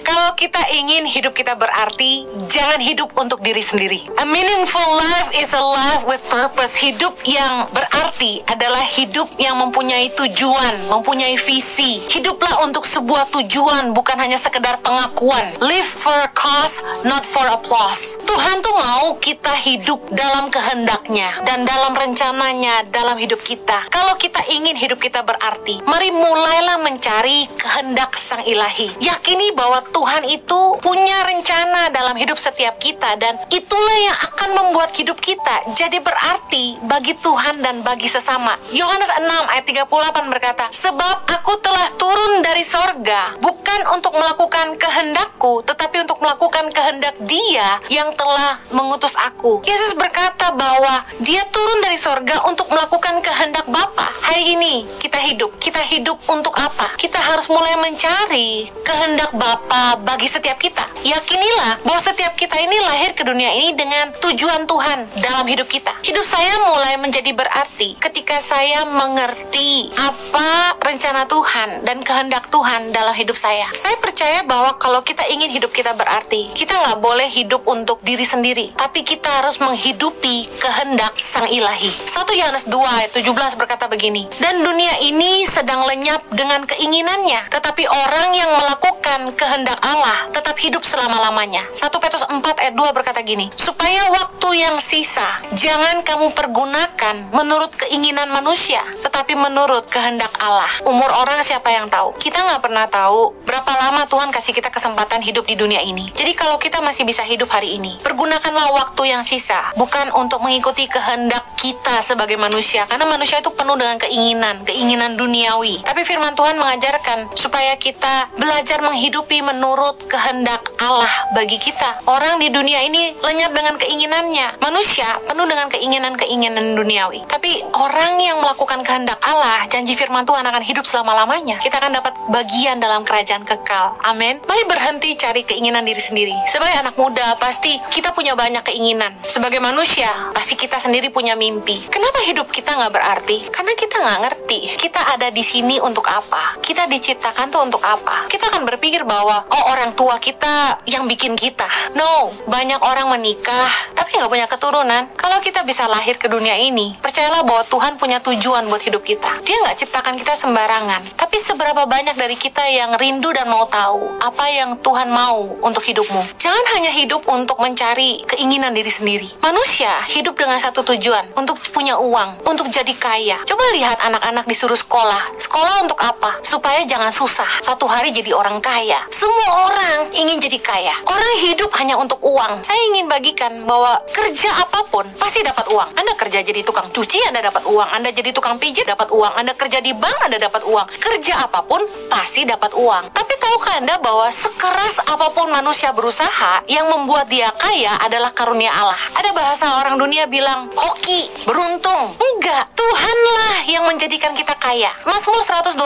Kalau kita ingin hidup kita berarti, jangan hidup untuk diri sendiri. A meaningful life is a life with purpose. Hidup yang berarti adalah hidup yang mempunyai tujuan, mempunyai visi. Hiduplah untuk sebuah tujuan, bukan hanya sekedar pengakuan. Live for a cause, not for applause. Tuhan tuh mau kita hidup dalam kehendaknya dan dalam rencananya dalam hidup kita. Kalau kita ingin hidup kita berarti, mari mulailah mencari kehendak Sang Ilahi. Yakini bahwa Tuhan itu punya rencana dalam hidup setiap kita dan itulah yang akan membuat hidup kita jadi berarti bagi Tuhan dan bagi sesama. Yohanes 6 ayat 38 berkata, "Sebab aku telah turun dari sorga bukan untuk melakukan kehendakku, tetapi untuk melakukan kehendak Dia yang telah mengutus aku." Yesus berkata bahwa Dia turun dari sorga untuk melakukan kehendak Bapa. Hari ini kita hidup, kita hidup untuk apa? Kita harus mulai mencari kehendak Bapa apa bagi setiap kita. Yakinilah bahwa setiap kita ini lahir ke dunia ini dengan tujuan Tuhan dalam hidup kita. Hidup saya mulai menjadi berarti ketika saya mengerti apa rencana Tuhan dan kehendak Tuhan dalam hidup saya. Saya percaya bahwa kalau kita ingin hidup kita berarti, kita nggak boleh hidup untuk diri sendiri, tapi kita harus menghidupi kehendak Sang Ilahi. 1 Yohanes 2 ayat 17 berkata begini, Dan dunia ini sedang lenyap dengan keinginannya, tetapi orang yang melakukan kehendak Allah tetap hidup selama-lamanya. 1 Petrus 4 ayat 2 berkata gini, supaya waktu yang sisa jangan kamu pergunakan menurut keinginan manusia, tetapi menurut kehendak Allah. Umur orang siapa yang tahu? Kita nggak pernah tahu berapa lama Tuhan kasih kita kesempatan hidup di dunia ini. Jadi kalau kita masih bisa hidup hari ini, pergunakanlah waktu yang sisa, bukan untuk mengikuti kehendak kita sebagai manusia, karena manusia itu penuh dengan keinginan, keinginan duniawi. Tapi firman Tuhan mengajarkan supaya kita belajar menghidupi menurut kehendak Allah bagi kita. Orang di dunia ini lenyap dengan keinginannya. Manusia penuh dengan keinginan-keinginan duniawi. Tapi orang yang melakukan kehendak Allah, janji firman Tuhan akan hidup selama-lamanya. Kita akan dapat bagian dalam kerajaan kekal. Amin. Mari berhenti cari keinginan diri sendiri. Sebagai anak muda, pasti kita punya banyak keinginan. Sebagai manusia, pasti kita sendiri punya mimpi. Kenapa hidup kita nggak berarti? Karena kita nggak ngerti. Kita ada di sini untuk apa? Kita diciptakan tuh untuk apa? Kita akan berpikir bahwa oh orang tua kita yang bikin kita. No, banyak orang menikah tapi nggak punya keturunan. Kalau kita bisa lahir ke dunia ini, percayalah bahwa Tuhan punya tujuan buat hidup kita. Dia nggak ciptakan kita sembarangan. Tapi seberapa banyak dari kita yang rindu dan mau tahu apa yang Tuhan mau untuk hidupmu? Jangan hanya hidup untuk mencari keinginan diri sendiri. Manusia hidup dengan satu tujuan, untuk punya uang, untuk jadi kaya. Coba lihat anak-anak disuruh sekolah. Sekolah untuk apa? Supaya jangan susah. Satu hari jadi orang kaya. Semua orang ingin jadi kaya. Orang hidup hanya untuk uang. Saya ingin bagikan bahwa kerja apa pun pasti dapat uang. Anda kerja jadi tukang cuci, Anda dapat uang. Anda jadi tukang pijit, dapat uang. Anda kerja di bank, Anda dapat uang. Kerja apa pun pasti dapat uang. Tapi tahukah Anda bahwa sekeras apa pun manusia berusaha, yang membuat dia kaya adalah karunia Allah. Ada bahasa orang dunia bilang, hoki, beruntung. Enggak, Tuhanlah yang menjadikan kita kaya. Mazmur 127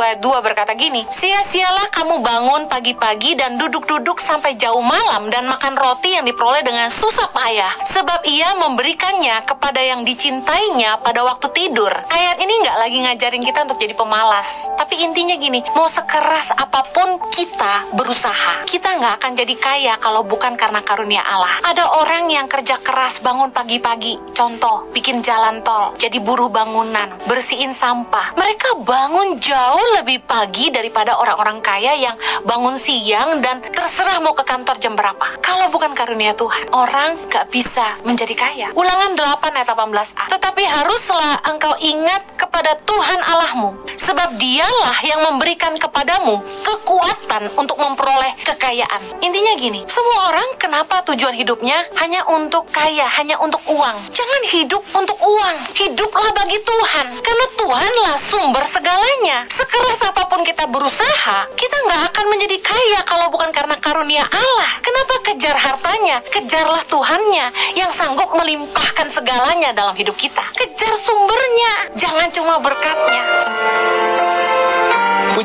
ayat 2 berkata gini, Sia-sialah kamu bangun pagi-pagi dan duduk-duduk sampai jauh malam dan makan roti yang diperoleh dengan susah payah sebab ia memberikannya kepada yang dicintainya pada waktu tidur. Ayat ini nggak lagi ngajarin kita untuk jadi pemalas, tapi intinya gini, mau sekeras apa pun kita berusaha, kita nggak akan jadi kaya kalau bukan karena karunia Allah. Ada orang yang kerja keras bangun pagi-pagi, contoh bikin jalan tol, jadi buruh bangunan, bersihin sampah. Mereka bangun jauh lebih pagi daripada orang-orang kaya yang bangun siang dan terserah mau ke kantor jam berapa. Kalau bukan karunia Tuhan, orang gak bisa menjadi kaya. Ulangan 8 ayat 18a. Tetapi haruslah engkau ingat kepada Tuhan Allahmu, sebab dialah yang memberikan kepadamu kekuatan untuk memperoleh kekayaan. Intinya gini, semua orang kenapa tujuan hidupnya hanya untuk kaya, hanya untuk uang. Jangan hidup untuk uang. Hiduplah bagi Tuhan, karena Tuhanlah sumber segalanya. Sekeras apa pun kita berusaha, kita nggak akan menjadi kaya kalau bukan karena karunia Allah. Kenapa kejar hartanya? Kejarlah Tuhannya yang sanggup melimpahkan segalanya dalam hidup kita. Kejar sumbernya, jangan cuma berkatnya.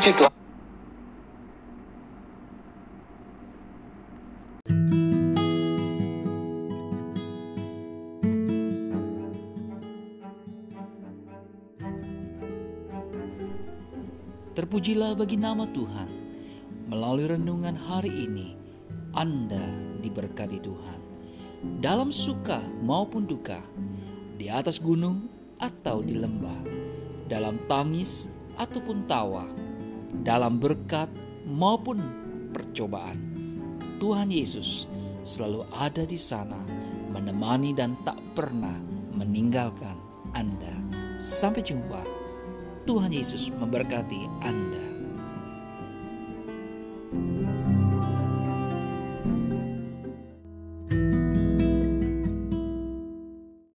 Terpujilah bagi nama Tuhan. Melalui renungan hari ini, Anda diberkati Tuhan. Dalam suka maupun duka, di atas gunung atau di lembah, dalam tangis ataupun tawa, dalam berkat maupun percobaan. Tuhan Yesus selalu ada di sana, menemani dan tak pernah meninggalkan Anda. Sampai jumpa. Tuhan Yesus memberkati Anda.